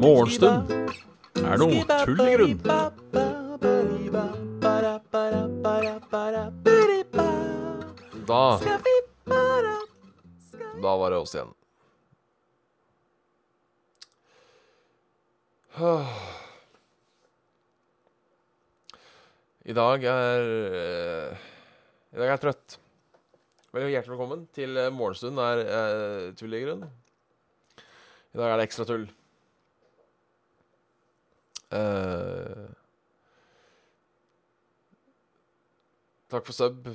Morgenstund er noe tull i grunn. Da Da var det oss igjen. I dag er eh, I dag er jeg trøtt. Hjertelig velkommen til morgenstunden Morgenstund er uh, tull ligger grunn. I dag er det ekstra tull. Eh, takk for sub,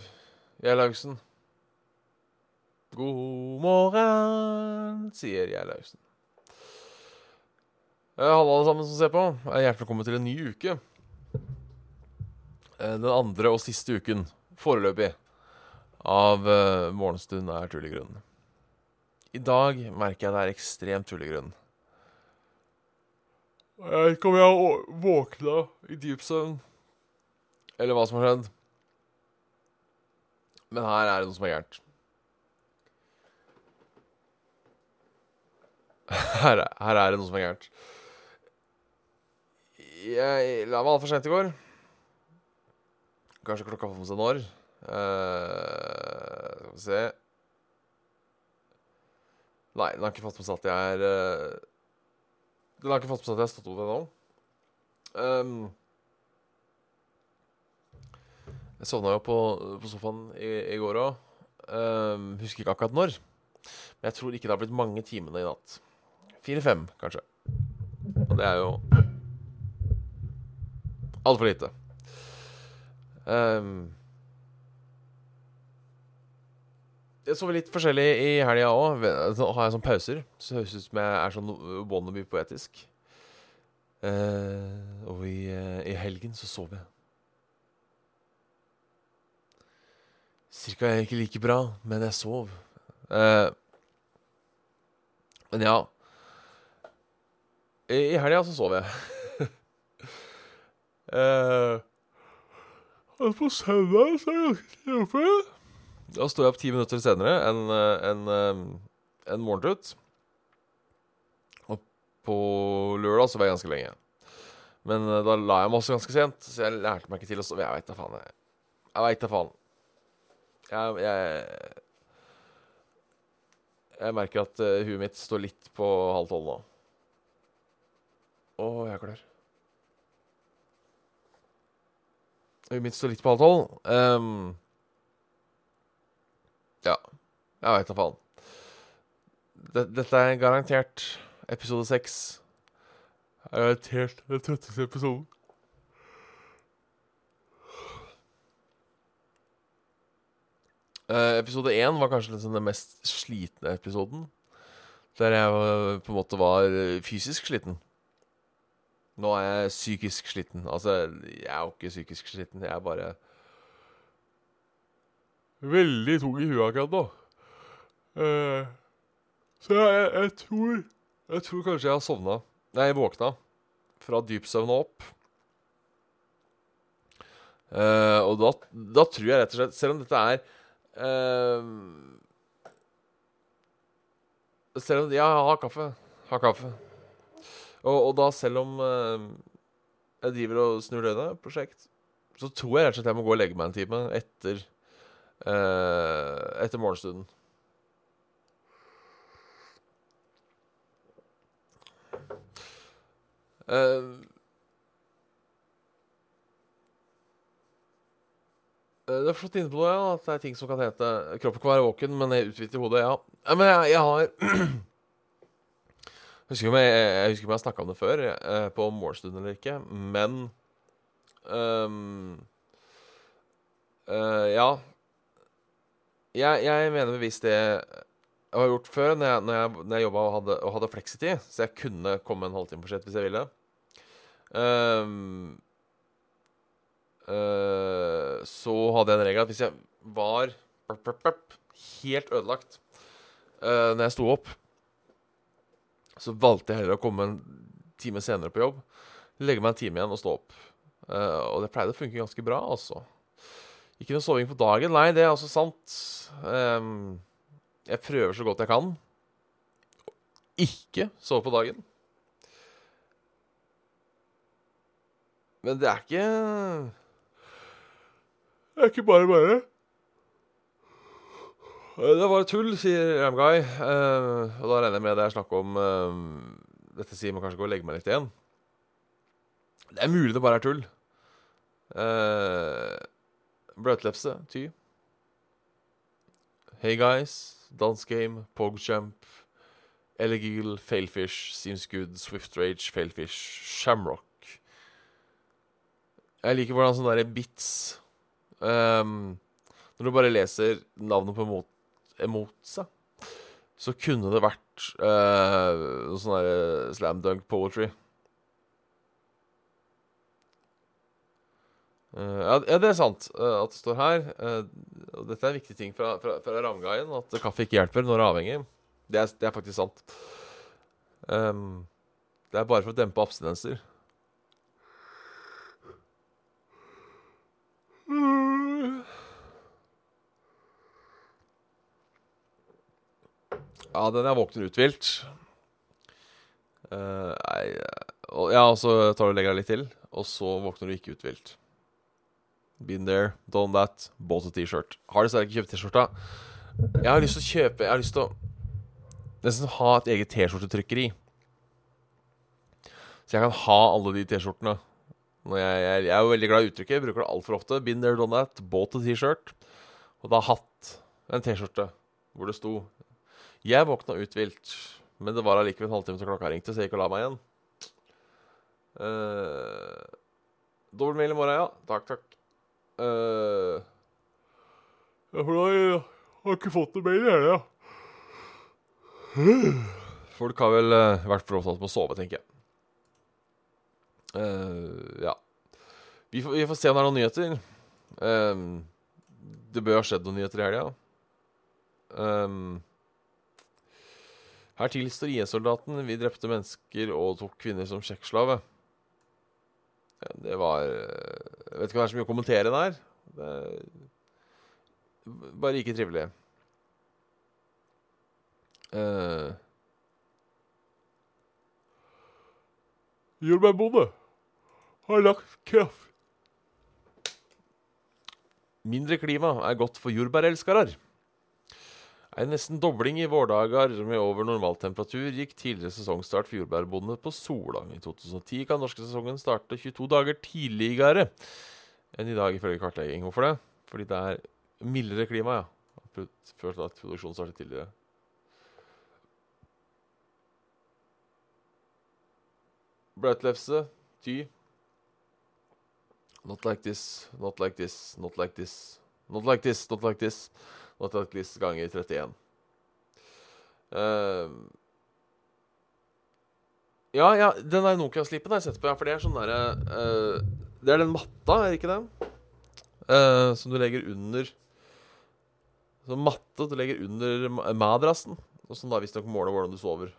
Gjerlaugsen. God morgen, sier Gjerlaugsen. Uh, Halla, alle sammen som ser på. Eh, Hjertelig velkommen til en ny uke. Eh, den andre og siste uken, foreløpig, av uh, Morgenstund er tullegrunn. i dag merker jeg det er ekstremt tullegrunn. grunn. Jeg vet ikke om jeg har våkna i dyp søvn, eller hva som har skjedd. Men her er det noe som er gærent. Her, er- her er det noe som er gærent. Jeg la meg altfor sent i går. Kanskje klokka får med seg når. Eh, skal vi se Nei, den har ikke fått med seg at jeg er uh, Den har ikke fått med seg at jeg har stått opp ennå. Um, jeg sovna jo på, på sofaen i, i går òg. Um, husker ikke akkurat når. Men jeg tror ikke det har blitt mange timene i natt. Fire-fem, kanskje. Og det er jo altfor lite. Um, jeg sover litt forskjellig i helga òg. Så har jeg sånne pauser. Så høres ut som jeg er sånn wannabe poetisk. Uh, og i, uh, i helgen så sov jeg. Cirka ikke like bra, men jeg sov. Uh, men ja I, i helga så sov jeg. på søndag så er jeg ganske sliten. Da sto jeg opp ti minutter senere enn en, en, en morgentrøtt. Og på lørdag så var jeg ganske lenge. Men eh, da la jeg meg også ganske sent, så jeg lærte meg ikke til å sove. Jeg veit da faen. Jeg, jeg veit da faen. Jeg, jeg Jeg merker at uh, huet mitt står litt på halv tolv nå. Å, jeg er klar. Huet mitt står litt på halv tolv. Ehm, ja. Jeg veit da faen. Dette, er garantert episode seks. Garantert den trøtteste episoden. Uh, episode én var kanskje liksom den mest slitne episoden. Der jeg uh, på en måte var eh, fysisk sliten. Nå er jeg psykisk sliten. Altså, jeg er jo ikke psykisk sliten. Jeg er bare veldig tung i huet akkurat nå. Eh, så jeg, jeg, jeg tror Jeg tror kanskje jeg har sovna Nei, jeg våkna fra dyp søvn og opp. Uh, og da, da tror jeg rett og slett Selv om dette er uh, Selv om Ja, ha kaffe. Ha kaffe. Og, og da, selv om jeg driver og snur døgnet, prosjekt, så tror jeg rett og slett jeg må gå og legge meg en time etter etter morgenstunden. Uh, eh, Du har slått inne på noe, ja. At det er ting som kan hete Kroppen kan være våken, men jeg utvider hodet, ja. men jeg, jeg har husker om jeg, jeg, husker om jeg har snakka om det før, eh, på morgenstunden eller ikke, men um, uh, Ja. Jeg, jeg mener bevisst det jeg har gjort før, når jeg, når jeg, jeg jobba og hadde, og hadde fleksitid, så jeg kunne komme en halvtime for sent hvis jeg ville. Um, uh, så hadde jeg en regel at hvis jeg var burp, burp, burp, helt ødelagt uh, når jeg sto opp, så valgte jeg heller å komme en time senere på jobb, legge meg en time igjen og stå opp. Uh, og det pleide å funke ganske bra, altså. Ikke noe soving på dagen. Nei, det er også sant. Um, jeg prøver så godt jeg kan ikke sove på dagen. Men det er ikke Det er ikke bare bare. Det Det var tull, sier Ramguy. Uh, og da regner jeg med det er snakk om uh, Dette sier man kanskje gå og legge meg litt igjen. Det er mulig det bare er tull. Uh, Bløtlefse, ty. Hey guys, Dance Game, Pogchamp, Elegil, Failfish, Seems Good, Swift Rage, Failfish, Shamrock. Jeg liker hvordan sånne derre bits um, Når du bare leser navnet på emot, emotsa, så kunne det vært uh, sånn derre slam dunk poetry. Ja, ja, det er sant eh, at det står her. eh, og dette er en viktig ting fra, fra, fra Ramgaien. at kaffe ikke hjelper når du er avhengig. Det er, det er faktisk sant. Um, det er bare for å dempe abstinenser. Ja, den er våkner uthvilt. Uh, nei og, Ja, så tar du og legger deg litt til, og så våkner du ikke uthvilt. Been there, done that. Bought a T-shirt. Har dessverre ikke kjøpt T-skjorta. Jeg har lyst til å kjøpe Jeg har lyst til å nesten ha et eget T-skjortetrykkeri. Så jeg kan ha alle de T-skjortene. Jeg, jeg, jeg er jo veldig glad i uttrykket. Jeg bruker det altfor ofte. Been there, done that. Bought a T-shirt. Og da hatt en T-skjorte hvor det sto Jeg våkna uthvilt, men det var allikevel en halvtime til klokka ringte, så jeg gikk og la meg igjen. Uh, Dobbeltmail i morgen, ja. Takk, takk. Uh, ja, for da jeg har ikke fått noe mail i helga. Folk har vel uh, vært for opptatt med å sove, tenker jeg. Uh, ja. Vi får, vi får se om det er noen nyheter. Um, det bør ha skjedd noen nyheter i helga. Um, her tilstår IS-soldaten vi drepte mennesker og tok kvinner som sjekkslave. Det var Jeg vet ikke om det er så mye å kommentere der. Er bare ikke trivelig. Uh, Jordbærbonde har lagt kraft Mindre klima er godt for jordbærelskere. En nesten dobling i vårdager med over normaltemperatur gikk tidligere sesongstart for jordbærbonde på Sola. I 2010 kan norske sesongen starte 22 dager tidligere enn i dag, ifølge kartlegging. Hvorfor det? Fordi det er mildere klima, ja. Ført at produksjonen startet tidligere. Bløtlefse, ty. Not like this, not like this, not like this, not like this, not like this. Not like this ganger 31. Uh, ja, ja, den der Nokia-slipen har jeg sett på, ja, for det er sånn derre uh, Det er den matta, er det ikke det? Uh, som du legger under Sånn matte du legger under madrassen. Og som da visstnok måler hvordan du sover.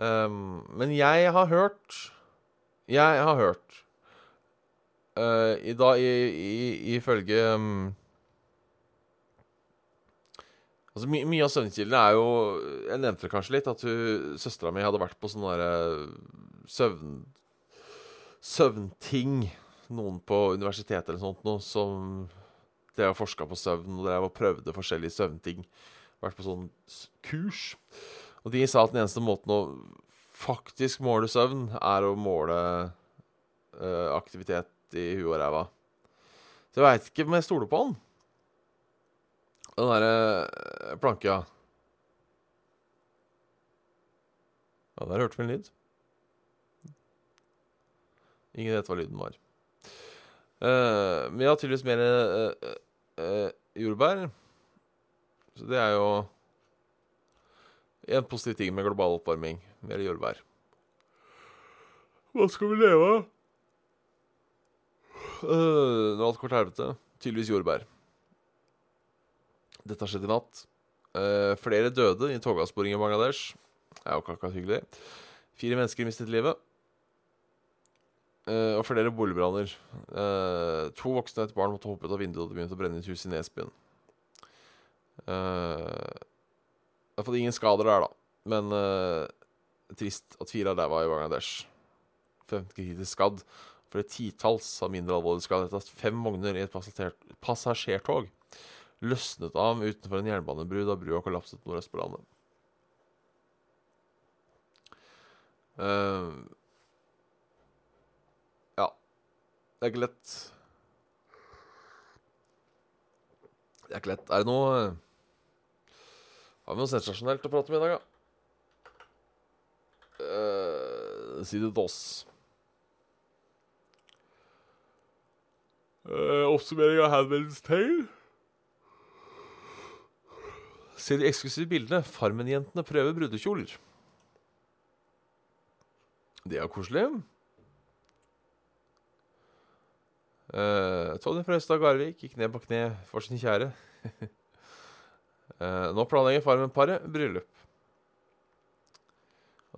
Um, men jeg har hørt Jeg har hørt uh, i dag Ifølge um, Altså, my Mye av søvnkildene er jo Jeg nevnte det kanskje litt, at søstera mi hadde vært på sånne derre søvn... Søvnting. Noen på universitetet eller sånt noe som drev og forska på søvn og drev og prøvde forskjellige søvnting. Vært på sånn kurs. Og de sa at den eneste måten å faktisk måle søvn, er å måle uh, aktivitet i huet og ræva. Så jeg veit ikke om jeg stoler på han. Den derre planka Ja, der hørte vi en lyd. Ingen vet hva lyden var. Uh, jeg har tydeligvis mer uh, uh, jordbær. Så det er jo en positiv ting med global oppvarming. Mer jordbær. Hva skal vi leve av? Uh, når alt går til helvete. Tydeligvis jordbær. Dette har skjedd i natt. Uh, flere døde i togavsporing i Bangladesh. Det er jo ikke akkurat hyggelig. Fire mennesker mistet livet. Uh, og flere boligbranner. Uh, to voksne og et barn måtte hoppe ut av vinduet og det begynte å brenne i et hus i Nesbyen. Uh, det er fått ingen skader der, da. Men trist at fire av daua i Bangladesh. 15 kritisk skadd. For et titalls av mindre alvorlig skadd etter fem vogner i et passasjertog løsnet av utenfor en jernbanebru da brua kollapset nordøst på landet. Uh, ja. Det er ikke lett. Det er ikke lett. Er det noe Har vi noe sensasjonelt å prate om i dag, da? Uh, si det til oss. Uh, oppsummering av Handmaid's Tale. Se de eksklusive bildene. Farmen-jentene prøver brudekjoler. Det er koselig. Uh, Tony Frøystad Garvik gikk ned på kne for sin kjære. uh, nå planlegger Farmen-paret bryllup.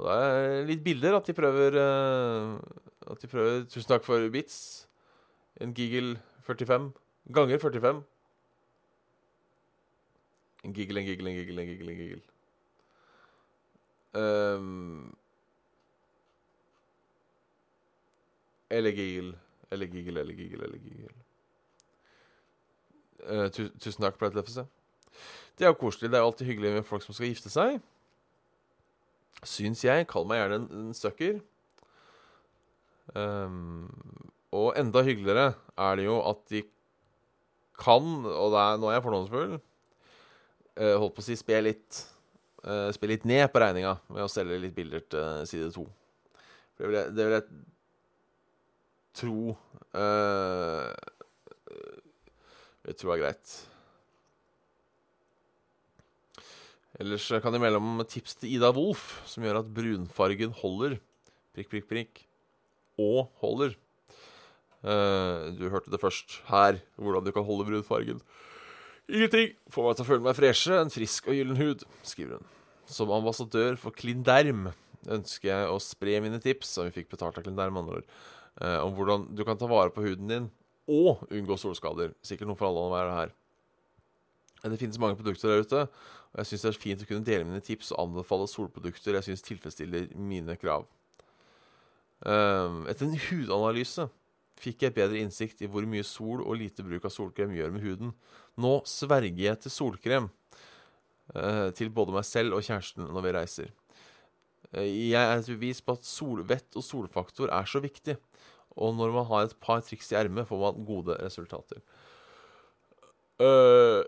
Og det er litt bilder at de prøver uh, At de prøver Tusen takk for bits. En Giggle 45 ganger 45. En giggle, en giggle, en giggle, en giggle. En giggle. Um, Eller Giggle. Eller Giggle, eller Giggle, eller Giggle. Uh, tu tusen takk, Brad Leffese. Det er jo koselig. Det er alltid hyggelig med folk som skal gifte seg. Syns jeg. Kall meg gjerne en, en sucker. Um, og enda hyggeligere er det jo at de kan, og er, nå er jeg fordomsfull, holdt på å si spe litt, uh, spe litt ned på regninga ved å selge litt bilder til side to. Det vil jeg, det vil jeg tro Jeg tror det er greit. Ellers kan jeg melde om tips til Ida Wolf, som gjør at brunfargen holder. Prikk, prikk, prikk. Og holder. Du hørte det først her, hvordan du kan holde brunfargen. Ingenting får meg til å føle meg freshe, en frisk og gyllen hud, skriver hun. Som ambassadør for Klinderm ønsker jeg å spre mine tips, som vi fikk betalt av Klinderm, andre ord, eh, om hvordan du kan ta vare på huden din og unngå solskader. Sikkert noe for alle å være her. Det finnes mange produkter der ute, og jeg syns det er fint å kunne dele mine tips og anbefale solprodukter jeg syns tilfredsstiller mine krav. Eh, etter en hudanalyse fikk jeg bedre innsikt i hvor mye sol og lite bruk av solkrem gjør med huden. Nå sverger jeg til solkrem eh, til både meg selv og kjæresten når vi reiser. Uh, jeg er et bevis på at solvett og solfaktor er så viktig. Og når man har et par triks i ermet, får man gode resultater. Uh,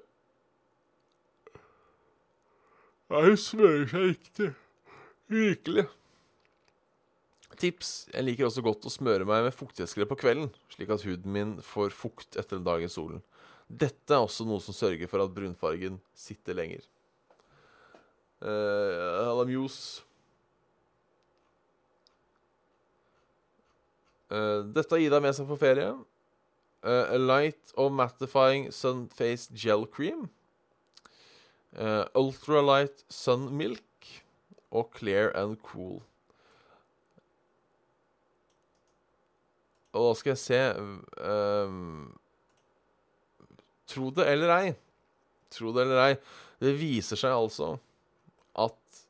jeg smører seg riktig. Virkelig. Tips. Jeg liker også godt å smøre meg med fuktighetskrem på kvelden, slik at huden min får fukt etter en dag i solen. Dette er også noe som sørger for at brunfargen sitter lenger. Uh, Alamuse. Uh, dette har Ida med seg på ferie. Uh, a light of mattifying sun face gel cream. Uh, ultralight sun milk og clear and cool. Og da skal jeg se um, Tro det eller ei. Tro det eller ei. Det viser seg altså at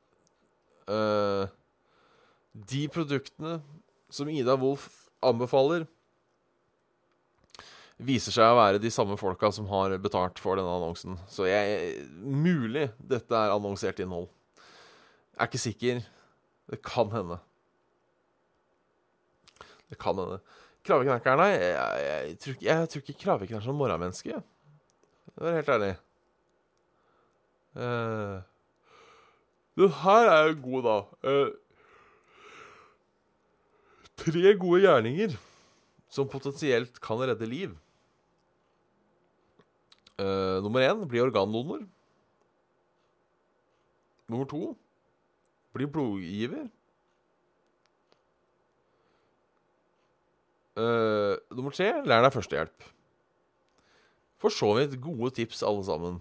uh, de produktene som Ida Wolf anbefaler, viser seg å være de samme folka som har betalt for denne annonsen. Så jeg Mulig dette er annonsert innhold. Jeg er ikke sikker. Det kan hende. Det kan hende. Kraveknakkerne jeg, jeg, jeg, tror, jeg tror ikke Kraveknakkeren er som morgenmenneske. Det var helt ærlig. Uh, den her er jo god, da. Uh, tre gode gjerninger som potensielt kan redde liv. Uh, nummer én bli organdonor. Nummer to bli blodgiver. Uh, nummer tre lær deg førstehjelp. For så vidt gode tips, alle sammen.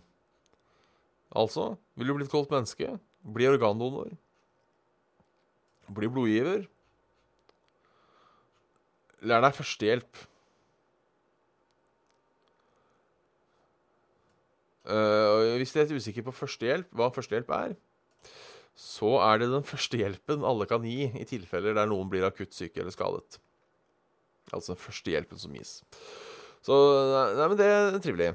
Altså, vil du bli et godt menneske, bli organdonor. Bli blodgiver. Lær deg førstehjelp. Uh, hvis du er usikker på førstehjelp, hva førstehjelp er, så er det den første hjelpen alle kan gi i tilfeller der noen blir akutt syke eller skadet. Altså den første hjelpen som gis. Så Nei, men det er trivelig.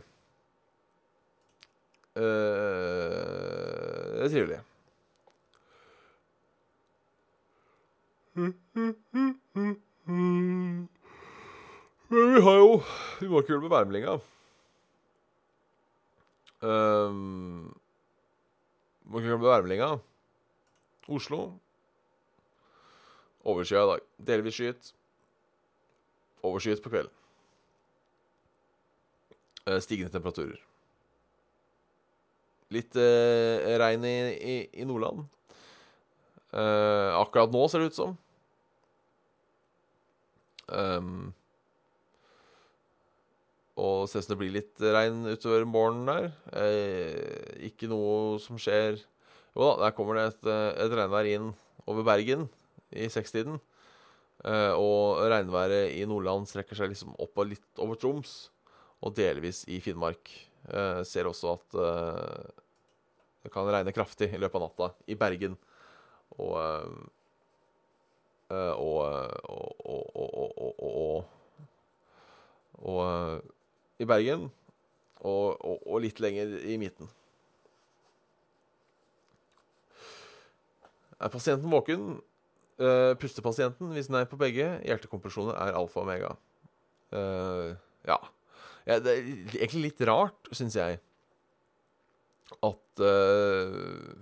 Uh, det er trivelig. Men vi har jo Vi må ikke gjøre det med værmeldinga. Um, må ikke glemme værmeldinga. Oslo. Overskya i dag. Delvis skyet. Overskyet på kvelden. Uh, stigende temperaturer. Litt eh, regn i, i, i Nordland. Eh, akkurat nå ser det ut som. Um, og ser ut som det blir litt regn utover morgenen der. Eh, ikke noe som skjer Jo da, der kommer det et, et regnvær inn over Bergen i sekstiden. Eh, og regnværet i Nordland strekker seg liksom opp og litt over Troms, og delvis i Finnmark. Eh, ser også at eh, det kan regne kraftig i løpet av natta i Bergen. Og, og, og, og, i Bergen. Og, litt lenger i midten. Er pasienten våken? Uh, pustepasienten, hvis er på begge, hjertekompresjoner er alfa og omega. Uh, ja. ja. Det er egentlig litt rart, syns jeg, at uh,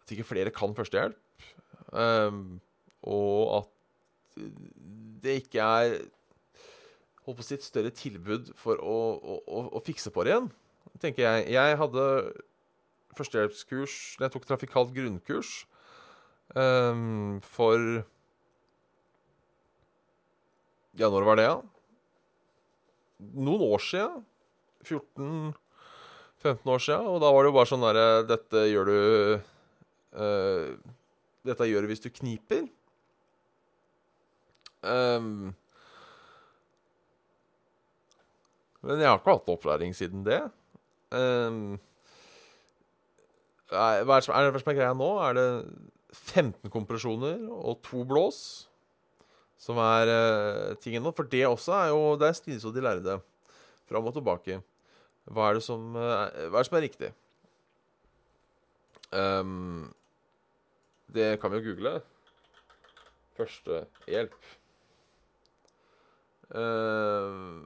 At ikke flere kan førstehjelp. Og at det ikke er holdt på å si et større tilbud for å, å, å, fikse på det igjen, tenker jeg. Jeg hadde førstehjelpskurs når jeg tok trafikalt grunnkurs um, for Ja, når var det, da? Ja? Noen år sia. 14-15 år sia. Og da var det jo bare sånn derre Dette gjør du uh, Dette gjør du hvis du kniper. Um, men jeg har ikke hatt opplæring siden det. Um, hva er det som er, greia nå? Er det 15 kompresjoner og to blås som er uh, tingen nå? For det også er jo Det er strides og de lærde. Fram og tilbake. Hva er det som, uh, er, det som er riktig? Um, det kan vi jo google. Første hjelp. Uh,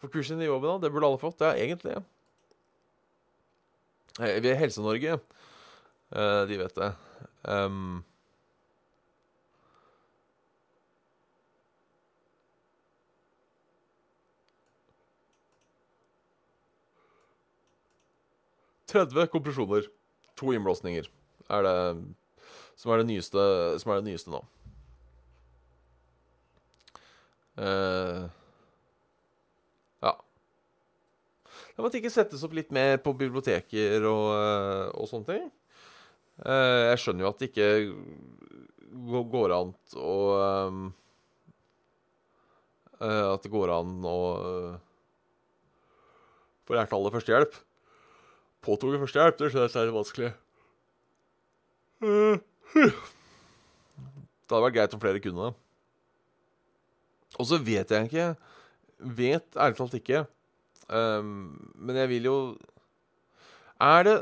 for kursen i jobben, da, det burde alle fått. Ja, egentlig. Vi er Helse-Norge. Uh, de vet det. Um, «30 kompresjoner. To innblåsninger er det som er det nyeste, som er det nyeste nå. Uh, ja. Det måtte ikke settes opp litt mer på biblioteker og, uh, og sånne ting. Uh, jeg skjønner jo at det ikke går an å um, At det går an å få lært alle førstehjelp. Påtoget førstehjelp, det skjønner jeg er vanskelig. Det hadde vært greit om flere kunne det. Og så vet jeg ikke Vet ærlig talt ikke. Men jeg vil jo Er det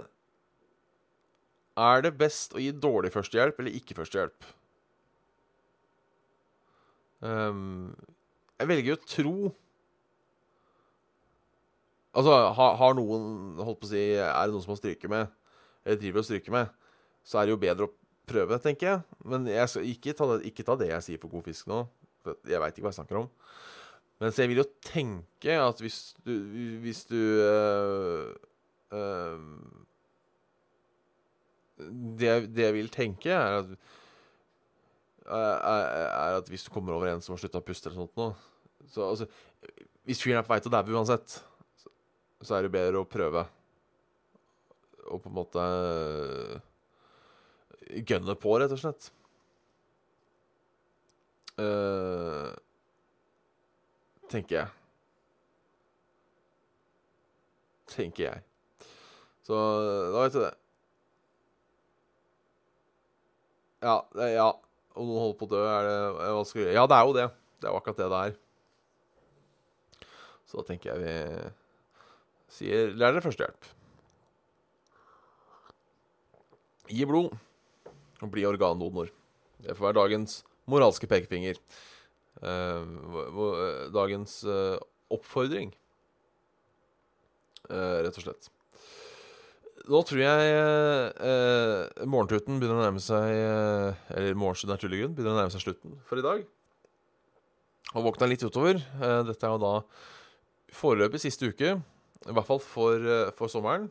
Er det best å gi dårlig førstehjelp eller ikke førstehjelp? Um, jeg velger å tro Altså, har, har, noen Holdt på å si Er det noen som har stryket med, eller driver og stryker med, så er det jo bedre å prøve, tenker jeg. Men jeg skal ikke ta det, ikke ta det jeg sier for god fisk nå. Jeg veit ikke hva jeg snakker om. Men så jeg vil jo tenke at hvis du Hvis du øh, øh, det, det, jeg vil tenke, er at er, at hvis du kommer over en som har slutta å puste eller sånt noe så, altså, Hvis fyren er på vei til å daue uansett, så, er det bedre å prøve. Og på en måte gønne på, rett og slett. Uh, tenker jeg. Tenker jeg. Så da vet du det. Ja, ja. Om noen holder på å dø, er det er vanskelig Ja, det er jo det. Det er jo akkurat det det er. Så da tenker jeg vi sier Lær dere førstehjelp. Gi blod og bli organdonor. Det får være dagens moralske pekefinger. Eh, eh, dagens eh, oppfordring, eh, rett og slett. Nå tror jeg eh, morgentuten begynner å nærme seg eh, Eller morgenstund er tullegrunn. Begynner å nærme seg slutten for i dag. Og våkna litt utover. Eh, dette er jo da foreløpig siste uke. I hvert fall for, eh, for sommeren.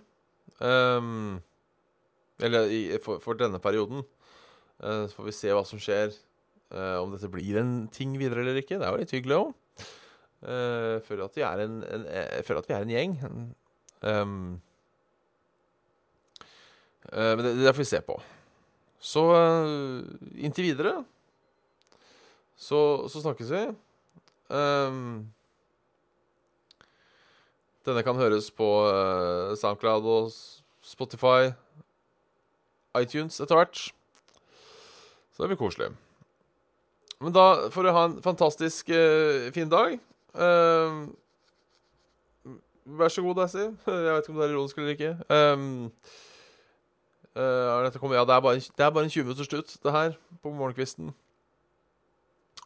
Um, eller i, for, for denne perioden. Uh, så får vi se hva som skjer. Uh, om dette blir en ting videre eller ikke. Det er jo litt hyggelig òg. Uh, føler er jeg føler at vi er en gjeng. Eh, men det, det får vi se på. Så eh, inntil videre så, så snakkes vi. Um, denne kan høres på eh, SoundCloud og Spotify, iTunes etter hvert. Så det blir koselig. Men da får du ha en fantastisk uh, fin dag. Ehm, vær så god, Daisy. Jeg vet ikke om det er ironisk eller ikke. Ehm, eh, har dette ja, det er, bare, det er bare en 20 minutters slutt, det her, på morgenkvisten.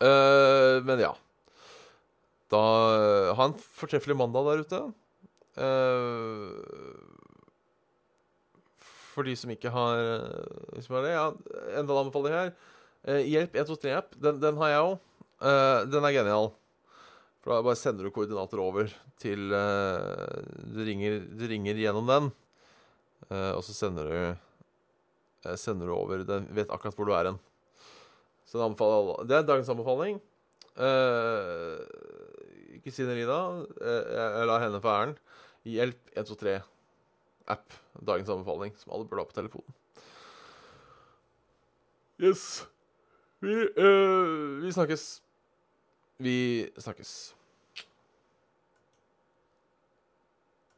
Uh, men ja. Da eh, Ha en fortreffelig mandag der ute. Eh, for de som ikke har eh, som har det, ja, Enda en anbefaling her. Eh, hjelp 123-app. Den, den har jeg òg. den er genial. For da bare sender du koordinater over til eh, du, ringer, du ringer gjennom den, eh, og så sender du eh, Sender du over Den vet akkurat hvor du er hen. Så den anbefaler. Det er dagens anbefaling. Ikke Kristine Rida, eh, jeg, jeg lar henne få æren. Hjelp 123-app. Dagens anbefaling, som alle burde ha på telefonen. Yes. Vi, uh, vi snakkes. Vi snakkes.